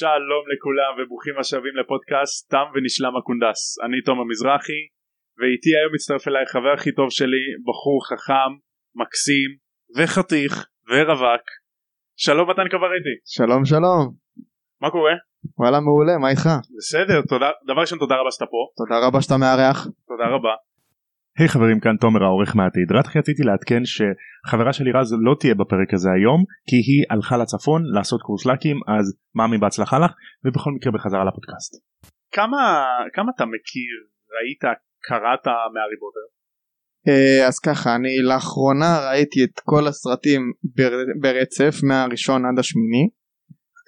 שלום לכולם וברוכים השבים לפודקאסט תם ונשלם הקונדס. אני תום המזרחי ואיתי היום מצטרף אליי חבר הכי טוב שלי בחור חכם מקסים וחתיך ורווק. שלום מתן קברטי שלום שלום. מה קורה? וואלה מעולה מה איתך? בסדר תודה דבר ראשון תודה רבה שאתה פה. תודה רבה שאתה מארח. תודה רבה היי hey, חברים כאן תומר העורך מהעתיד רק רציתי לעדכן שחברה שלי רז לא תהיה בפרק הזה היום כי היא הלכה לצפון לעשות קורס לקים אז מאמי בהצלחה לך ובכל מקרה בחזרה לפודקאסט. כמה כמה אתה מכיר ראית קראת מהארי פוטר? אה, אז ככה אני לאחרונה ראיתי את כל הסרטים ברצף מהראשון עד השמיני.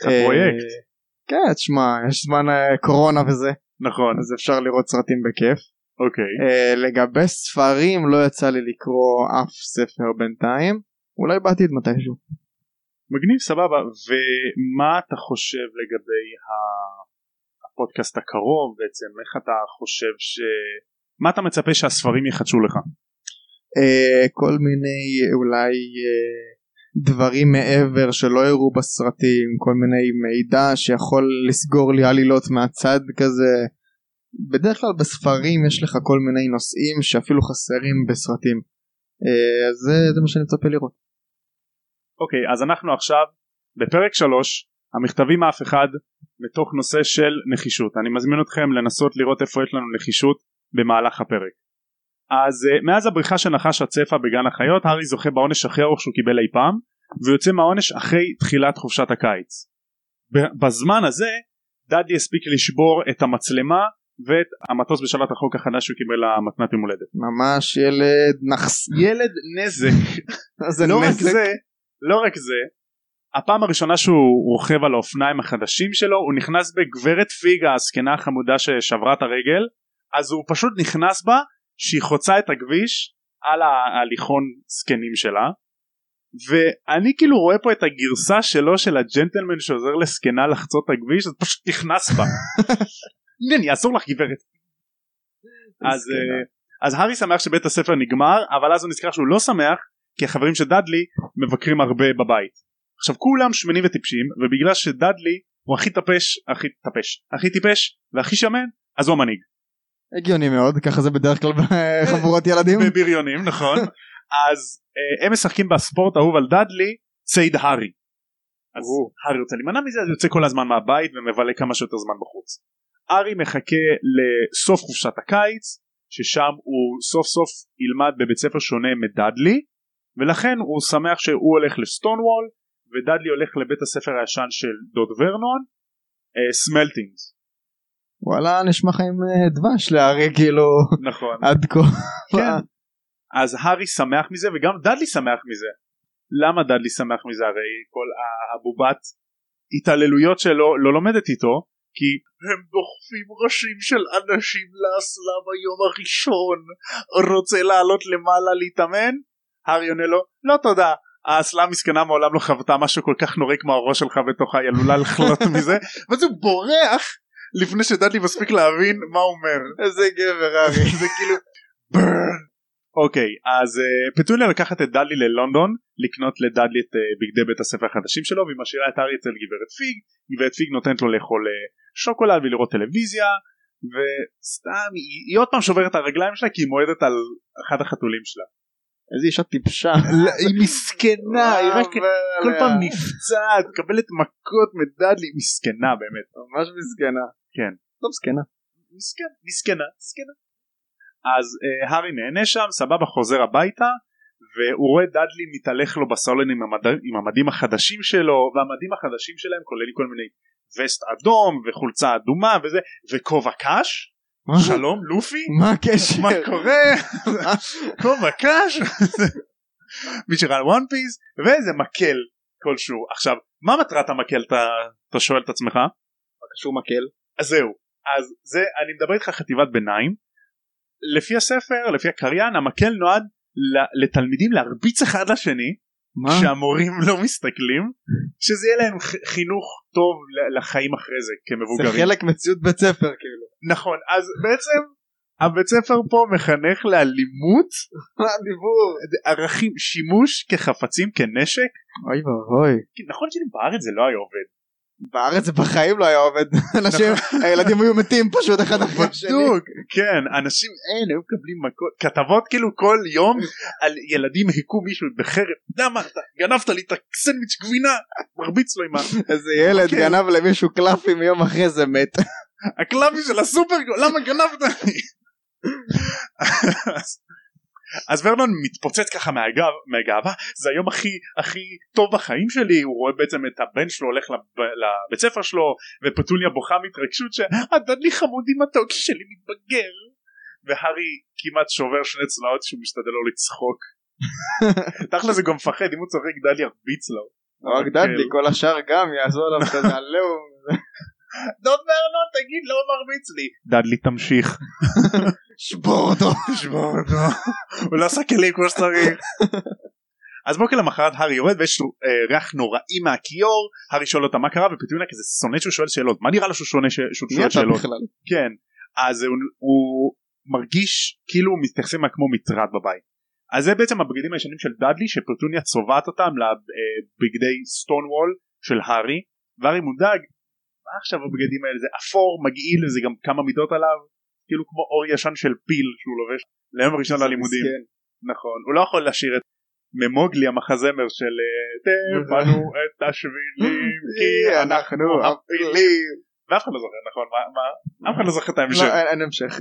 פרויקט. אה, כן תשמע יש זמן אה, קורונה וזה נכון אז אפשר לראות סרטים בכיף. אוקיי. Uh, לגבי ספרים לא יצא לי לקרוא אף ספר בינתיים. אולי בעתיד מתישהו. מגניב סבבה. ומה אתה חושב לגבי הפודקאסט הקרוב בעצם? איך אתה חושב ש... מה אתה מצפה שהספרים יחדשו לך? Uh, כל מיני אולי uh, דברים מעבר שלא הראו בסרטים כל מיני מידע שיכול לסגור לי עלילות מהצד כזה בדרך כלל בספרים יש לך כל מיני נושאים שאפילו חסרים בסרטים אז זה, זה מה שאני מצפה לראות. אוקיי okay, אז אנחנו עכשיו בפרק 3 המכתבים מאף אחד מתוך נושא של נחישות אני מזמין אתכם לנסות לראות איפה יש לנו נחישות במהלך הפרק. אז uh, מאז הבריחה של נחש בגן החיות הארי זוכה בעונש הכי ארוך שהוא קיבל אי פעם ויוצא מהעונש אחרי תחילת חופשת הקיץ. בזמן הזה דאדי הספיק לשבור את המצלמה ואת המטוס בשלט החוק החדש שהוא קיבל למתנת יום הולדת. ממש ילד נחס... ילד נזק. לא רק זה, לא רק זה, הפעם הראשונה שהוא רוכב על האופניים החדשים שלו הוא נכנס בגברת פיגה הזקנה החמודה ששברה את הרגל אז הוא פשוט נכנס בה שהיא חוצה את הכביש על ההליכון זקנים שלה ואני כאילו רואה פה את הגרסה שלו של הג'נטלמן שעוזר לזקנה לחצות את הכביש אז פשוט נכנס בה הנה אני אעזור לך גברת אז, uh, אז הארי שמח שבית הספר נגמר אבל אז הוא נזכר שהוא לא שמח כי החברים של דאדלי מבקרים הרבה בבית עכשיו כולם שמנים וטיפשים ובגלל שדאדלי הוא הכי טפש הכי טפש הכי טיפש והכי שמן אז הוא המנהיג. הגיוני מאוד ככה זה בדרך כלל בחבורות ילדים. בבריונים נכון אז uh, הם משחקים בספורט האהוב על דאדלי ציד הארי. אז הארי רוצה להימנע מזה אז יוצא כל הזמן מהבית ומבלה כמה שיותר זמן בחוץ. ארי מחכה לסוף חופשת הקיץ ששם הוא סוף סוף ילמד בבית ספר שונה מדאדלי ולכן הוא שמח שהוא הולך לסטונוול ודאדלי הולך לבית הספר הישן של דוד ורנון סמלטינגס. Uh, וואלה נשמע עם uh, דבש לארי כאילו נכון עד כה. כן. אז הארי שמח מזה וגם דאדלי שמח מזה. למה דאדלי שמח מזה הרי כל הבובת התעללויות שלו לא לומדת איתו כי הם דוחפים ראשים של אנשים לאסלה ביום הראשון. רוצה לעלות למעלה להתאמן? הארי עונה לו לא תודה. האסלה המסכנה מעולם לא חוותה משהו כל כך נורא כמו הראש שלך בתוכה היא עלולה לחלות מזה. ואז הוא בורח לפני שדדלי מספיק להבין מה הוא אומר. איזה גבר הארי. זה כאילו ברן אוקיי אז uh, פטוניה לקחת את דאדלי ללונדון לקנות לדאדלי את uh, בגדי בית הספר החדשים שלו והיא משאירה את הארי אצל גברת פיג גברת פיג נותנת לו לאכול uh, שוקולד ולראות טלוויזיה וסתם היא, היא עוד פעם שוברת את הרגליים שלה כי היא מועדת על אחד החתולים שלה. איזה אישה טיפשה. היא מסכנה היא רק כל פעם נפצעת מקבלת מכות מדדלי מסכנה באמת. ממש מסכנה. כן. לא מסכנה. מסכנה מסכנה מסכנה אז אה, הארי נהנה שם סבבה חוזר הביתה והוא רואה דאדלי מתהלך לו בסלון עם, המד... עם המדים החדשים שלו והמדים החדשים שלהם כוללים כל מיני וסט אדום וחולצה אדומה וזה וכובע קש. שלום לופי. מה הקשר? מה קורה? כובע קש. מי שראה וואן פיס ואיזה מקל כלשהו. עכשיו מה מטרת המקל אתה, אתה שואל את עצמך? מה קשור מקל? אז זהו. אז זה אני מדבר איתך חטיבת ביניים לפי הספר לפי הקריין המקל נועד לתלמידים להרביץ אחד לשני מה? שהמורים לא מסתכלים שזה יהיה להם חינוך טוב לחיים אחרי זה כמבוגרים. זה חלק מציאות בית ספר כאילו. נכון אז בעצם הבית ספר פה מחנך לאלימות הדיבור ערכים שימוש כחפצים כנשק אוי ואבוי נכון שבארץ זה לא היה עובד בארץ זה בחיים לא היה עובד אנשים הילדים היו מתים פשוט אחד אחרי השני. בדיוק, כן, אנשים אין, היו מקבלים מכות, כתבות כאילו כל יום על ילדים היכו מישהו בחרב, למה אתה גנבת לי את הסנדוויץ' גבינה, מרביץ לו עם ה... איזה ילד כן. גנב למישהו קלפים יום אחרי זה מת. הקלאבי של הסופר, למה גנבת לי? אז- ורנון מתפוצץ ככה מהגב, מהגאווה זה היום הכי הכי טוב בחיים שלי הוא רואה בעצם את הבן שלו הולך לב, לבית ספר שלו ופטוניה בוכה מהתרגשות שהדדלי חמודי מתוק שלי מתבגר. והארי כמעט שובר שני צלעות שהוא משתדל לא לצחוק. תכל'ס זה גם מפחד אם הוא צוחק דדלי ירביץ לו. רק דדלי כל השאר גם יעזור עליו כזה עליהום. דוד ורנון תגיד לא מרביץ לי. דדלי תמשיך. שבור אותו. תשמור אותו. הוא לא עשה כלים כמו שצריך. אז בוקר למחרת הארי יורד ויש אה, ריח נוראי מהכיור. הארי שואל אותה מה קרה? ופטוניה כזה שונא שהוא שואל שאלות. מה נראה לו שהוא שונא שהוא שואל שאלות? כן. אז הוא, הוא מרגיש כאילו מתייחסים לה כמו מטרד בבית. אז זה בעצם הבגדים הישנים של דאדלי שפטוניה צובעת אותם לבגדי סטון וול של הארי. והארי מודאג מה עכשיו הבגדים האלה? זה אפור מגעיל וזה גם כמה מידות עליו. כאילו כמו עור ישן של פיל שהוא לובש ליום הראשון ללימודים. נכון. הוא לא יכול לשיר את ממוגלי המחזמר של אה, תפנו את השבילים כי אנחנו הפילים. ואף אחד לא זוכר נכון? מה, אף אחד לא זוכר את לא, ההמשך אין- אין המשך.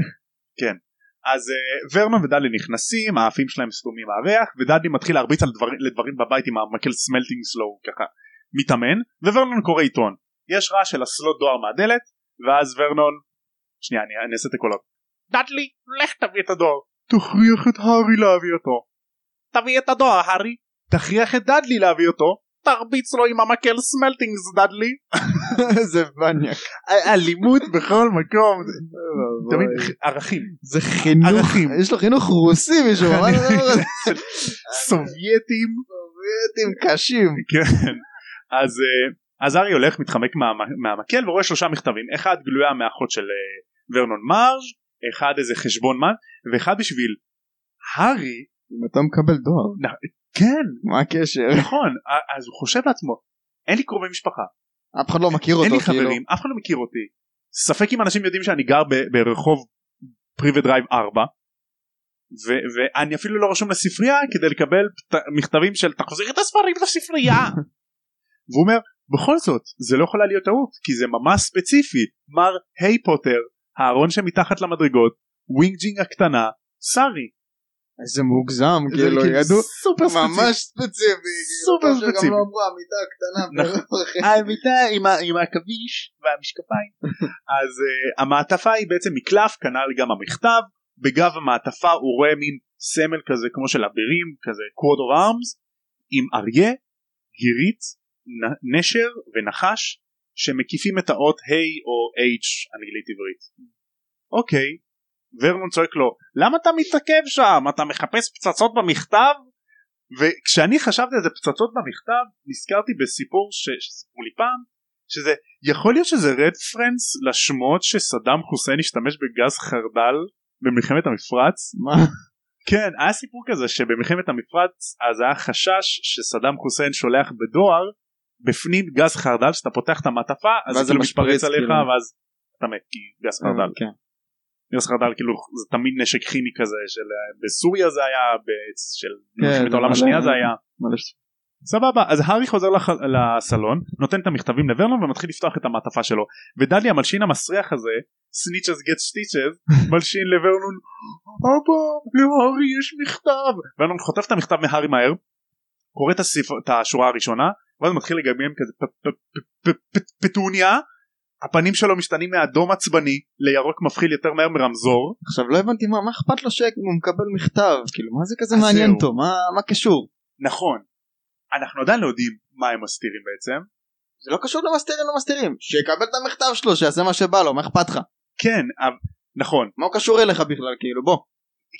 אז אה, ורנון ודאלי נכנסים האפים שלהם סתומים מהריח ודאלי מתחיל להרביץ לדברים בבית עם המקל סמלטינג סלואו ככה מתאמן וורנון קורא עיתון יש רעש של אסלות דואר מהדלת ואז ורנון שנייה אני, אעשה את הקולות דאדלי לך תביא את הדואר תכריח את הארי להביא אותו תביא את הדואר הארי תכריח את דאדלי להביא אותו תרביץ לו עם המקל סמלטינגס דאדלי איזה מניאק. אלימות בכל מקום תמיד ערכים זה חינוך. ערכים. יש לו חינוך רוסי מישהו. זה? סובייטים סובייטים קשים. כן אז אה, אז ארי הולך מתחמק מה- מהמקל ורואה שלושה מכתבים אחד גלויה מאחות של אה, ורנון מרג' אחד איזה חשבון מן ואחד בשביל הארי אם אתה מקבל דואר. כן מה הקשר? נכון אז הוא חושב לעצמו אין לי קרובי משפחה אף אחד לא מכיר אותו. אין לי כאילו. חברים אף אחד לא מכיר אותי ספק אם אנשים יודעים שאני גר ב- ברחוב פריבט דרייב 4 ו- ואני אפילו לא רשום לספרייה כדי לקבל פת- מכתבים של תחזיר את הספרים לספרייה והוא אומר בכל זאת זה לא יכולה להיות טעות כי זה ממש ספציפי מר ה' פוטר הארון שמתחת למדרגות ווינג'ינג הקטנה סארי איזה מוגזם כאילו כאילו ידעו סופר ספציפי ממש ספציפי. כאילו, סופר ספציפי. לא אמרו המיטה הקטנה. נכון. ברחוב. המיטה עם, העכביש והמשקפיים אז uh, המעטפה היא בעצם מקלף כנ"ל גם המכתב בגב המעטפה הוא רואה מין סמל כזה כמו של אבירים כזה קווד אור ארמס עם אריה גירית נשר ונחש שמקיפים את האות ה' או H אנגלית עברית. אוקיי ורנון צועק לו למה אתה מתעכב שם? אתה מחפש פצצות במכתב? וכשאני חשבתי על זה פצצות במכתב נזכרתי בסיפור ש- שסיפרו לי פעם שזה יכול להיות שזה רפרנס לשמות שסדאם חוסיין השתמש בגז חרדל במלחמת המפרץ? מה? כן היה סיפור כזה שבמלחמת המפרץ אז היה חשש שסדאם חוסיין שולח בדואר בפנים גז חרדל שאתה פותח את המעטפה אז זה כאילו מתפרץ עליך כאילו. ואז אתה מת כי גז חרדל. כן. גז חרדל כאילו זה תמיד נשק כימי כזה של אה, בסוריה זה היה של כן, מלחמת העולם השנייה זה היה. סבבה אז הארי חוזר לח... לסלון נותן את המכתבים לוורנון ומתחיל לפתוח את המעטפה שלו. ודאלי המלשין המסריח הזה snitches get stitches מלשין לוורנון אבא להארי יש מכתב. ורנון חוטף את המכתב מהארי מהר קורא את השורה הראשונה ואז מתחיל לגמגם כזה פטוניה. הפנים שלו משתנים מאדום עצבני לירוק מפחיד יותר מהר מרמזור. עכשיו לא הבנתי מה מה אכפת לו שהוא מקבל מכתב? כאילו מה זה כזה מעניין. אותו? מה מה קשור? נכון. אנחנו עדיין לא יודעים מה הם מסתירים בעצם. זה לא קשור למסתירים לא מסתירים שיקבל את המכתב שלו שיעשה מה שבא לו מה אכפת לך? כן נכון. מה הוא קשור אליך בכלל כאילו? בוא.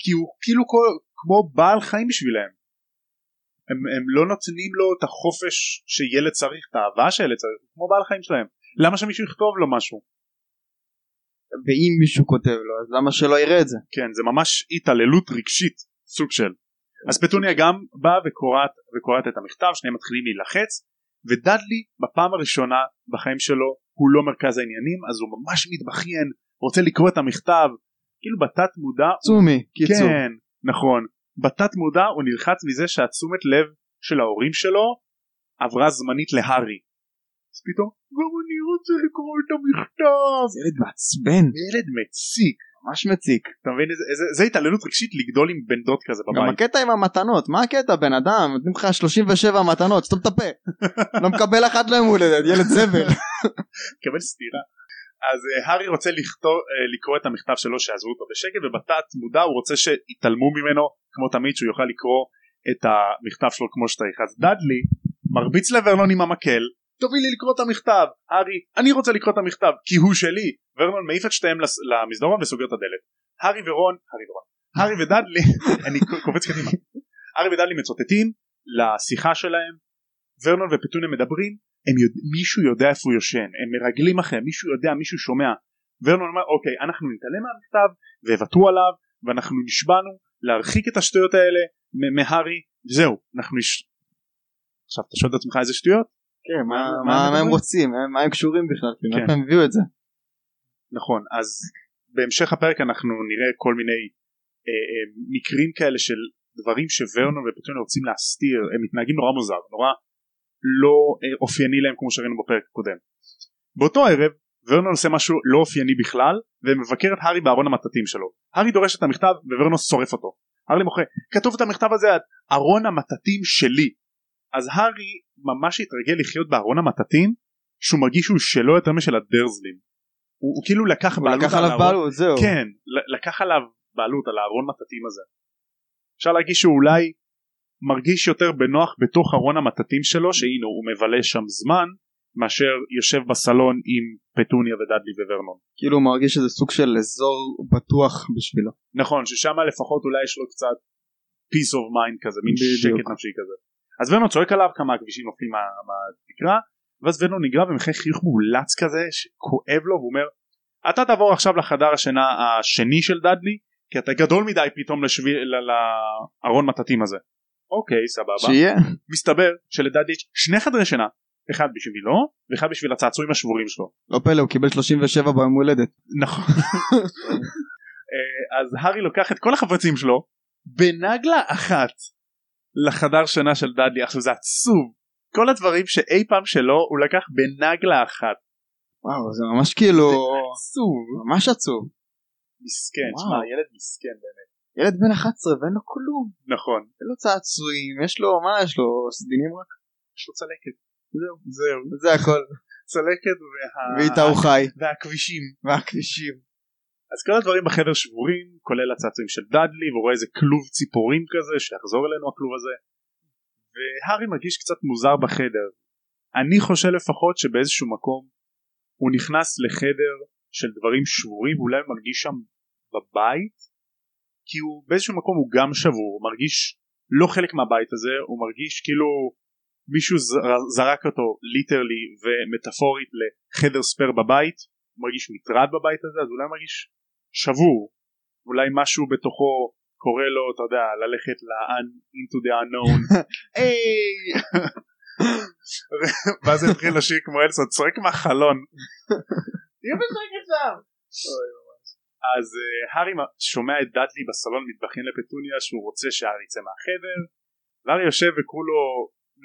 כי הוא כאילו כל, כמו בעל חיים בשבילם. הם, הם לא נותנים לו את החופש שילד צריך, את האהבה שילד צריך, כמו בעל חיים שלהם. למה שמישהו יכתוב לו משהו? ואם מישהו כותב לו אז למה שלא יראה את זה כן, זה ממש התעללות רגשית, סוג של. אז פטוניה גם באה וקוראת, וקוראת את המכתב, שניהם מתחילים להילחץ, ודאדלי בפעם הראשונה בחיים שלו הוא לא מרכז העניינים אז הוא ממש מתבכיין רוצה לקרוא את המכתב כאילו בתת מודע צומי קיצור כן נכון בתת מודע הוא נלחץ מזה שהתשומת לב של ההורים שלו עברה זמנית להארי. אז פתאום גם אני רוצה לקרוא את המכתב. ילד מעצבן ילד מציק. ממש מציק אתה מבין איזה, איזה, זה התעללות רגשית לגדול עם בן דוד כזה גם בבית. הקטע עם המתנות מה הקטע בן אדם נותנים לך 37 מתנות סתום את הפה לא מקבל אחת ליום הולדת ילד זבל מקבל סטירה. אז אה, הארי רוצה לכתוב, אה, לקרוא את המכתב שלו שיעזבו אותו בשקט ובתת מודע הוא רוצה שיתעלמו ממנו כמו תמיד שהוא יוכל לקרוא את המכתב שלו כמו שצריך. אז דאדלי מרביץ לוורנון עם המקל תביא לי לקרוא את המכתב הארי אני רוצה לקרוא את המכתב כי הוא שלי. ורנון מעיף את שתיהם למסדרון וסוגר את הדלת. הארי ורון הארי ורון. הארי ודאדלי אני קופץ קדימה. הארי ודאדלי מצוטטים לשיחה שלהם. ורנון ופטוניה מדברים. הם יודע, מישהו יודע איפה הוא יושן. הם מרגלים אחריהם. מישהו יודע מישהו שומע. ורנון אומר אוקיי אנחנו נתעלם מהמכתב ויוותרו עליו ואנחנו נשבענו להרחיק את השטויות האלה מהארי זהו אנחנו נש... עכשיו אתה שואל את עצמך איזה שטויות? כן, מה, מה- מה, מה הם? רוצים? מה- הם קשורים בכלל? כאילו, כן. הם הביאו את זה? נכון אז בהמשך הפרק אנחנו נראה כל מיני אה, אה, מקרים כאלה של דברים שוורנון ופטוניה רוצים להסתיר. הם מתנהגים נורא מוזר נורא לא אה, אופייני להם כמו שראינו בפרק הקודם. באותו ערב ורנון עושה משהו לא אופייני בכלל ומבקר את הארי בארון המטאטים שלו. הארי דורש את המכתב וורנון שורף אותו. הארי מוחה כתוב את המכתב הזה עד ארון המטאטים שלי. אז הארי ממש התרגל לחיות בארון המטאטים שהוא מרגיש שהוא שלו יותר משל הדרזלים הוא, הוא כאילו לקח הוא בעלות לקח על עליו בעלות זהו. כן לקח עליו בעלות על הארון מטאטים הזה. אפשר להגיד שהוא אולי מרגיש יותר בנוח בתוך ארון המטאטים שלו שהנה הוא מבלה שם זמן מאשר יושב בסלון עם פטוניה ודאדלי וורנון. כאילו הוא מרגיש שזה סוג של אזור בטוח בשבילו. נכון ששם לפחות אולי יש לו קצת peace of mind כזה מין בדיוק. שקט נפשי כזה. אז ורנון צועק עליו כמה הכבישים נופלים מה- מהתקרה ואז ורנון נגרע ומחייך חיוך מאולץ כזה שכואב לו והוא אומר אתה תעבור עכשיו לחדר השינה השני של דאדלי כי אתה גדול מדי פתאום לשבי, ל- לארון מטאטים הזה. אוקיי סבבה. שיהיה. מסתבר שלדאדלי יש שני חדרי שינה אחד בשבילו ואחד בשביל הצעצועים השבורים שלו. לא פלא הוא קיבל 37 ביום הולדת. נכון. אה, אז הארי לוקח את כל החפצים שלו בנגלה אחת לחדר שינה של דאדלי עכשיו זה עצוב. כל הדברים שאי פעם שלו הוא לקח בנגלה אחת. וואו זה ממש כאילו עצוב. ממש עצוב. מסכן. שמע ילד מסכן באמת. ילד בן 11 ואין לו כלום. נכון. אין לו צעצועים יש לו מה יש לו סדינים רק? יש לו צלקת זהו זהו זה הכל. צלקת וה... ואיתה הוא חי. והכבישים. והכבישים. אז כל הדברים בחדר שבורים כולל הצעצועים של דאדלי והוא רואה איזה כלוב ציפורים כזה שיחזור אלינו הכלוב הזה. והארי מרגיש קצת מוזר בחדר. אני חושב לפחות שבאיזשהו מקום הוא נכנס לחדר של דברים שבורים ואולי הוא מרגיש שם בבית כי הוא באיזשהו מקום הוא גם שבור הוא מרגיש לא חלק מהבית הזה הוא מרגיש כאילו מישהו זרק אותו literally ומטאפורית לחדר spare בבית הוא מרגיש מטרד בבית הזה אז אולי הוא מרגיש שבור אולי משהו בתוכו קורא לו אתה יודע ללכת ל- into the unknown. היי! ואז התחיל לשיר כמו אלזה צועק מהחלון. תהיה בשקט שם אז אה, הארי שומע את דאדלי בסלון מתבכיין לפטוניה שהוא רוצה שהארי יצא מהחדר והארי יושב וכולו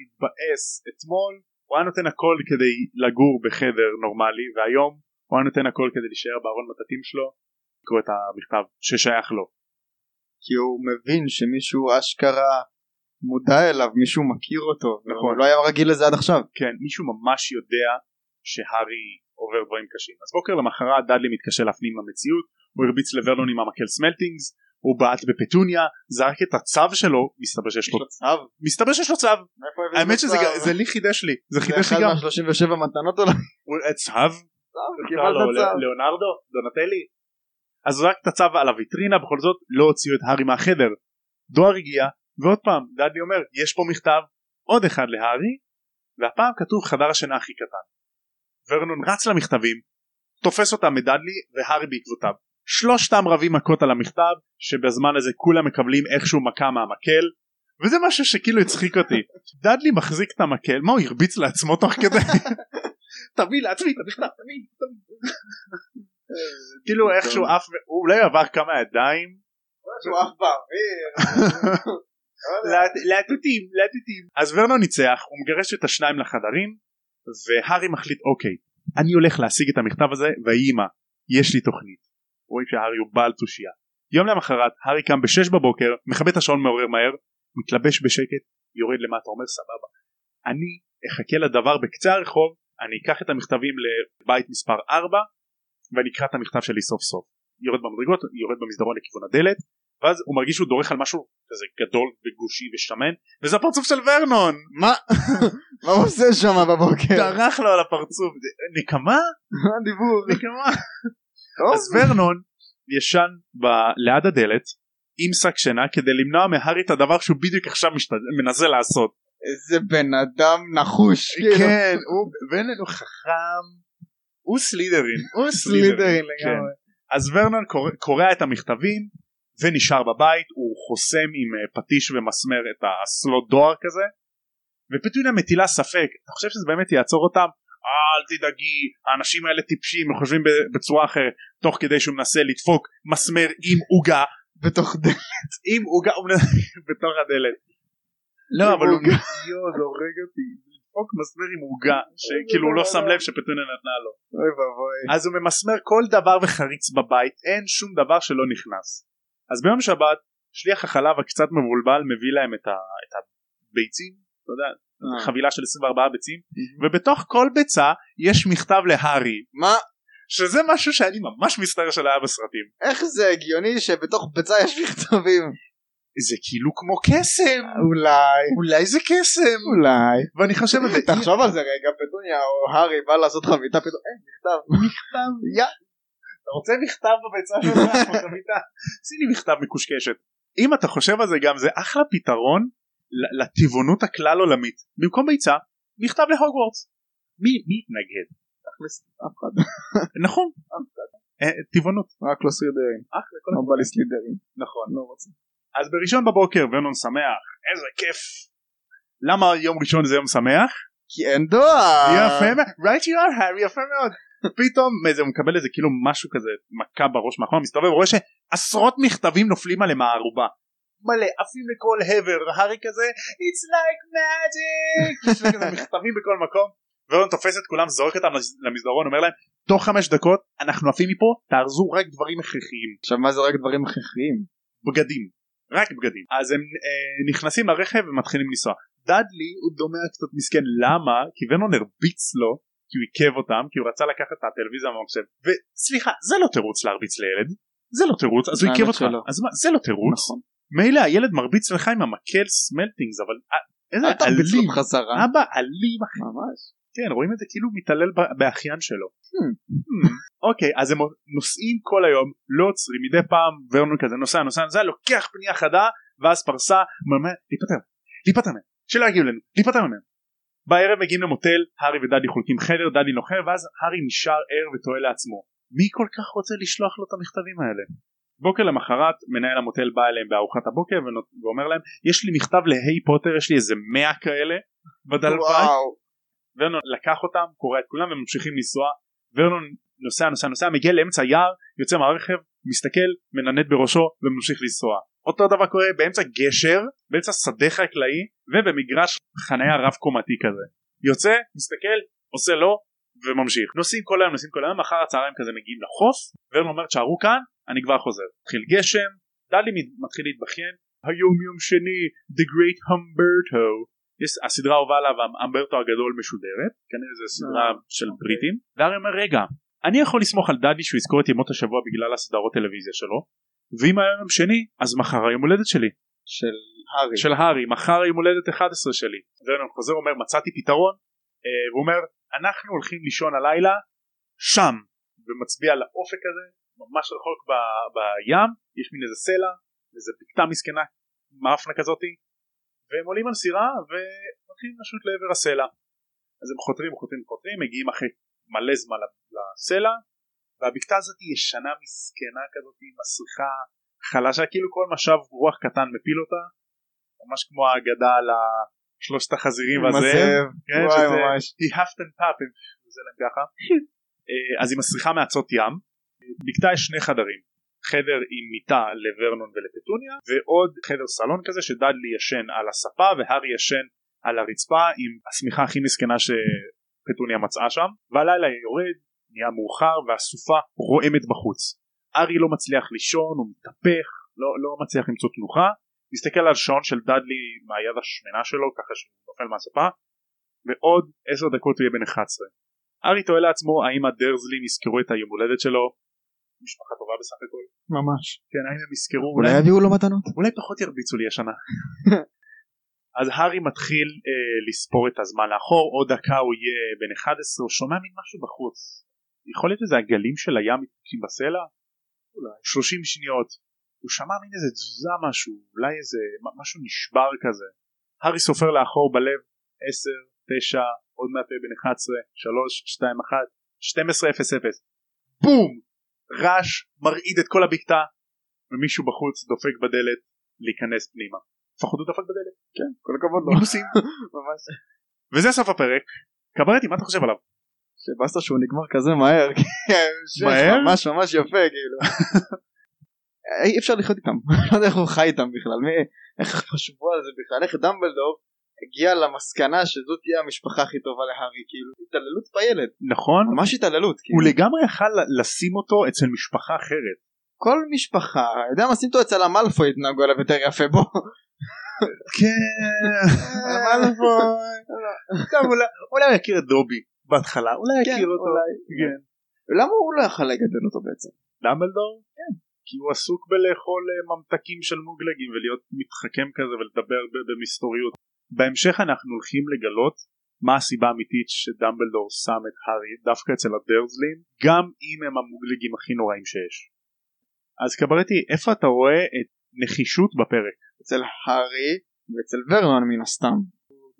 מתבאס. אתמול הוא היה נותן הכל כדי לגור בחדר נורמלי והיום הוא היה נותן הכל כדי להישאר בארון מטאטים שלו לקרוא את המכתב ששייך לו. כי הוא מבין שמישהו אשכרה מודע אליו מישהו מכיר אותו נכון. הוא לא היה רגיל לזה עד עכשיו. כן מישהו ממש יודע שהארי עובר דברים קשים. אז בוקר למחרת דאדלי מתקשה להפנים במציאות הוא הרביץ לוורנון עם המקל סמלטינגס הוא בעט בפטוניה זרק את הצו שלו מסתבר שיש לו צו. מסתבר שיש לו צו. האמת שזה לי חידש לי זה חידש לי אחד גם. מה-37 מתנות אולי אה, צו? לא, צו. לא, ליאונרדו דונטלי. אז זרק את הצו על הוויטרינה בכל זאת לא הוציאו את הארי מהחדר. דואר הגיע ועוד פעם דאדלי אומר יש פה מכתב עוד אחד להארי והפעם כתוב חדר השינה הכי קטן. ורנון רץ למכתבים תופס אותם מדאדלי והארי בעקבותיו שלושתם רבים מכות על המכתב שבזמן הזה כולם מקבלים איכשהו מכה מהמקל וזה משהו שכאילו הצחיק אותי. דאדלי מחזיק את המקל מה הוא הרביץ לעצמו תוך כדי? תביא לעצמי את המכתב תביא כאילו איכשהו הוא אולי עבר כמה ידיים. שהוא אף באוויר. להטוטים להטוטים אז ורנון ניצח הוא מגרש את השניים לחדרים והארי מחליט אוקיי אני הולך להשיג את המכתב הזה ויהי מה יש לי תוכנית רואים שהארי הוא בעל תושייה יום למחרת הארי קם בשש בבוקר מכבה את השעון מעורר מהר מתלבש בשקט יורד למטה אומר סבבה אני אחכה לדבר בקצה הרחוב אני אקח את המכתבים לבית מספר 4 ואני אקרא את המכתב שלי סוף סוף יורד במדרגות יורד במסדרון לכיוון הדלת ואז הוא מרגיש שהוא דורך על משהו כזה גדול וגושי ושמן וזה הפרצוף של ורנון מה? מה הוא עושה שם בבוקר? דרך לו על הפרצוף נקמה? מה הדיבור? נקמה אז ורנון ישן ב- ליד הדלת עם שק שינה כדי למנוע מהארי את הדבר שהוא בדיוק עכשיו משת- מנסה לעשות איזה בן אדם נחוש. כאילו. כן הוא ורנון הוא חכם הוא סלידרין הוא סלידרין כן. לגמרי. אז ורנון קורע את המכתבים ונשאר בבית הוא חוסם עם אה, פטיש ומסמר את הסלוט דואר כזה ופטוניה מטילה ספק אתה חושב שזה באמת יעצור אותם? אל תדאגי האנשים האלה טיפשים הם חושבים בצורה אחרת תוך כדי שהוא מנסה לדפוק מסמר עם עוגה בתוך דלת. עם עוגה בתוך הדלת לא אבל הוא. יואו זה הורג אותי לדפוק מסמר עם עוגה שכאילו הוא לא שם לב שפטוניה נתנה לו אוי ואבוי. אז הוא ממסמר כל דבר וחריץ בבית אין שום דבר שלא נכנס אז ביום שבת שליח החלב הקצת מבולבל מביא להם את, הביצים אתה יודע אה. חבילה של 24 ביצים ובתוך כל ביצה יש מכתב להארי מה? שזה משהו שאני ממש מצטער שלא היה בסרטים איך זה הגיוני שבתוך ביצה יש מכתבים? זה כאילו כמו קסם אולי. אולי זה קסם אולי. ואני חושב על זה תחשוב על זה רגע פטוניה או הארי בא לעשות חביתה פתאום אין מכתב. מכתב יא. אתה רוצה מכתב בביצה שלך? שים לי מכתב מקושקשת אם אתה חושב על זה גם זה אחלה פתרון לטבעונות הכלל עולמית. במקום ביצה מכתב להוגוורטס. מי מי יתנגד אף אחד. נכון. אה, טבעונות. רק לא סלידרים. אחלה כל לא סלידרים. נכון. לא רוצה. אז בראשון בבוקר ורנון שמח. איזה כיף. למה יום ראשון זה יום שמח? כי אין דואר. יפה מאוד. Right you are Harry. יפה מאוד. פתאום איזה הוא מקבל איזה כאילו משהו כזה מכה בראש מאחור מסתובב רואה שעשרות מכתבים נופלים עליהם מהערובה מלא עפים לכל הבר הארי כזה it's like magic! יש לו כזה מכתבים בכל מקום ורון תופס את כולם זורק אותם למסדרון אומר להם תוך חמש דקות אנחנו עפים מפה תארזו רק דברים הכרחיים. עכשיו מה זה רק דברים הכרחיים? בגדים. רק בגדים. אז הם אה, נכנסים לרכב ומתחילים לנסוע. דאדלי הוא דומה קצת מסכן. למה? כי ורנון הרביץ לו כי הוא עיכב אותם כי הוא רצה לקחת את הטלוויזיה מהמחשב. וסליחה זה לא תירוץ להרביץ לילד. זה לא תירוץ אז הוא עיכב אותך. אז מה זה לא תירוץ? נכון. מילא הילד מרביץ לך עם המקל סמלטינגס אבל אה, איזה אלים. אבא אלים אחי ממש. כן רואים את זה כאילו מתעלל באחיין שלו. Hmm. Hmm. אוקיי אז הם נוסעים כל היום לא עוצרים מדי פעם ורנון כזה נוסע נוסע נוסע לוקח פנייה חדה ואז פרסה להיפטר להיפטר מהם שלא יגיעו אלינו להיפטר מהם. בערב מגיעים למוטל הארי ודדי חולקים חדר דדי נוחר ואז הארי נשאר ער ותוהה לעצמו מי כל כך רוצה לשלוח לו את המכתבים האלה. בוקר למחרת מנהל המוטל בא אליהם בארוחת הבוקר ואומר להם יש לי מכתב להי פוטר יש לי איזה מאה כאלה וואו. ורנון לקח אותם קורא את כולם וממשיכים לנסוע. ורנון נוסע נוסע נוסע מגיע לאמצע יער יוצא מהרכב מסתכל מננד בראשו וממשיך לנסוע. אותו דבר קורה באמצע גשר באמצע שדה חקלאי ובמגרש חניה רב קומתי כזה. יוצא מסתכל עושה לו וממשיך. נוסעים כל היום נוסעים כל היום אחר הצהריים כזה מגיעים לחוף ורנון אומר תשארו כאן אני כבר חוזר. התחיל גשם דלי מתחיל להתבכיין. היום יום שני The Great Humberto. יש הסדרה האהובה עליו אמברטו הגדול משודרת כנראה זו סדרה של בריטים. והארי אומר רגע אני יכול לסמוך על דדי שהוא יזכור את ימות השבוע בגלל הסדרות טלוויזיה שלו? ואם היום יום שני אז מחר היום הולדת שלי. של הארי. של הארי מחר היום הולדת 11 שלי. ורנון חוזר אומר מצאתי פתרון. אה, והוא אומר אנחנו הולכים לישון הלילה שם. ומצביע על האופק הזה ממש רחוק ב- בים יש מין איזה סלע איזה בקתה מסכנה מאפנה כזאתי והם עולים על סירה ומתחילים לשוט לעבר הסלע. אז הם חותרים חותרים חותרים מגיעים אחרי מלא זמן לסלע והבקתה הזאת ישנה מסכנה כזאת מסריחה חלשה כאילו כל משב רוח קטן מפיל אותה ממש כמו האגדה על שלושת החזירים והזאב. הזאב. כן, וואי, שזה ממש. he huffed and puffed זה להם ככה. אה, אז היא מסריחה מעצות ים. בקתה יש שני חדרים. חדר עם מיטה לוורנון ולפטוניה ועוד חדר סלון כזה שדאדלי ישן על הספה והארי ישן על הרצפה עם השמיכה הכי מסכנה שפטוניה מצאה שם והלילה יורד נהיה מאוחר והסופה רועמת בחוץ. ארי לא מצליח לישון הוא מתהפך לא, לא מצליח למצוא תנוחה מסתכל על שעון של דאדלי מהיד השמנה שלו ככה שהוא נופל מהספה ועוד עשר דקות הוא יהיה בן 11. ארי תוהה לעצמו האם הדרזלים יזכרו את היום הולדת שלו משפחה טובה בסך הכל ממש. כן האם הם יזכרו אולי יביאו לו מתנות. אולי פחות ירביצו לי השנה. אז הארי מתחיל אה, לספור את הזמן לאחור עוד דקה הוא יהיה בן 11 הוא שומע מין משהו בחוץ יכול להיות שזה הגלים של הים מתפקים בסלע? אולי 30 שניות הוא שמע מין איזה תזוזה משהו אולי איזה משהו נשבר כזה הארי סופר לאחור בלב 10 9 עוד מעט בן 11 3 2 1 12 0 0 בום רעש מרעיד את כל הבקתה ומישהו בחוץ דופק בדלת להיכנס פנימה. לפחות הוא דפק בדלת. כן, כל הכבוד לו. נימוסים. ממש. וזה סוף הפרק. קברטי מה אתה חושב עליו? שבאסה שהוא נגמר כזה מהר. המשך מהר? ממש ממש יפה כאילו. אי אפשר לחיות איתם. לא יודע איך הוא חי איתם בכלל. מי- איך חשבו על זה בכלל. איך דמבלדור הגיע למסקנה שזאת תהיה המשפחה הכי טובה להארי. כאילו התעללות בילד. נכון? ממש התעללות. כאילו. הוא לגמרי יכל לשים אותו אצל משפחה אחרת. כל משפחה. יודע מה שים אותו אצל המלפוי התנהגו עליו יותר יפה בו. כן. טוב, אולי- הוא יכיר את דובי בהתחלה. אולי כן, יכיר אותו. אולי. כן. למה הוא לא יכל לגדל אותו בעצם? דמבלדור? כן. כי הוא עסוק בלאכול אה, ממתקים של מוגלגים ולהיות מתחכם כזה ולדבר במסתוריות. בהמשך אנחנו הולכים לגלות מה הסיבה האמיתית שדמבלדור שם את הארי דווקא אצל הדרזלים גם אם הם המוגלגים הכי נוראים שיש. אז קברטי איפה אתה רואה את נחישות בפרק? אצל הארי ואצל ורנון מן הסתם.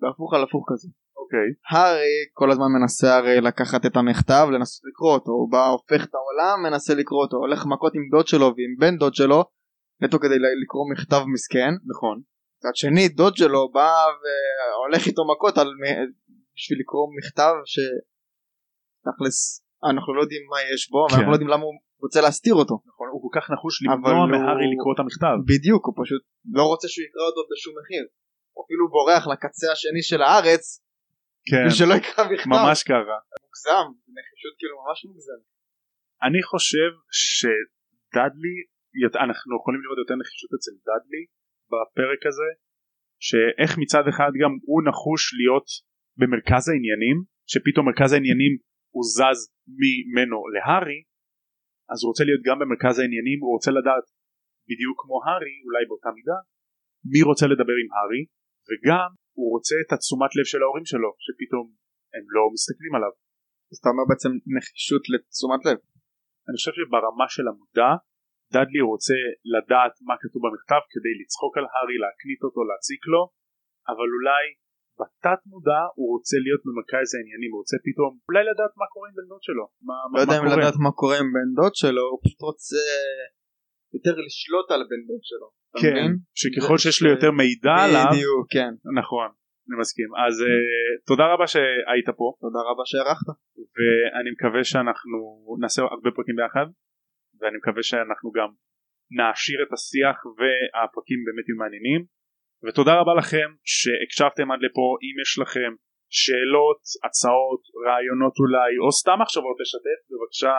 בהפוך על הפוך כזה. אוקיי. הארי כל הזמן מנסה הרי לקחת את המכתב לנסות לקרוא אותו הוא בא הופך את העולם מנסה לקרוא אותו הולך מכות עם דוד שלו ועם בן דוד שלו נטו כדי לקרוא מכתב מסכן נכון. מצד שני דוד שלו בא והולך איתו מכות על בשביל לקרוא מכתב שתכלס אנחנו לא יודעים מה יש בו כן. ואנחנו לא יודעים למה הוא רוצה להסתיר אותו נכון. הוא כל כך נחוש למנוע הוא- מהארי לקרוא את המכתב. בדיוק הוא פשוט לא רוצה שהוא יקרא אותו בשום מחיר הוא אפילו בורח לקצה השני של הארץ כן. בשביל שלא יקרא מכתב ממש ככה. מוגזם נחישות כאילו ממש מוגזם אני חושב שדאדלי אנחנו יכולים לראות יותר נחישות אצל דאדלי בפרק הזה שאיך מצד אחד גם הוא נחוש להיות במרכז העניינים שפתאום מרכז העניינים הוא זז ממנו להארי אז הוא רוצה להיות גם במרכז העניינים הוא רוצה לדעת בדיוק כמו הארי אולי באותה מידה מי רוצה לדבר עם הארי וגם הוא רוצה את התשומת לב של ההורים שלו שפתאום הם לא מסתכלים עליו. אז אתה אומר בעצם נחישות לתשומת לב. אני חושב שברמה של המודע דאדלי רוצה לדעת מה כתוב במכתב כדי לצחוק על הארי, להקנית אותו, להציק לו אבל אולי בתת מודע הוא רוצה להיות במרכז העניינים, הוא רוצה פתאום אולי לדעת מה קורה עם בן דוד שלו מה, לא יודע מה אם קורה. לדעת מה קורה עם בן דוד שלו הוא פשוט רוצה יותר לשלוט על בן דוד שלו כן? שככל שיש לו יותר מידע עליו בדיוק כן. נכון, אני מסכים. אז אה, תודה רבה שהיית פה. תודה רבה שהערכת ואני מקווה שאנחנו נעשה הרבה פרקים ביחד ואני מקווה שאנחנו גם נעשיר את השיח והפרקים באמת יהיו מעניינים. ותודה רבה לכם שהקשבתם עד לפה. אם יש לכם שאלות, הצעות, רעיונות אולי או סתם מחשבות לשתף בבקשה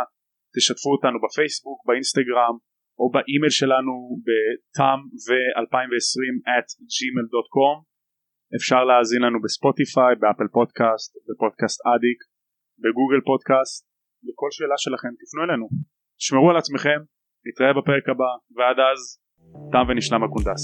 תשתפו אותנו בפייסבוק, באינסטגרם או באימייל שלנו בתם ו2020 at gmail.com אפשר להאזין לנו בספוטיפיי, באפל פודקאסט, בפודקאסט Addict, בגוגל פודקאסט, לכל שאלה שלכם תפנו אלינו. תשמרו על עצמכם, נתראה בפרק הבא, ועד אז, תם ונשלם הקונדס.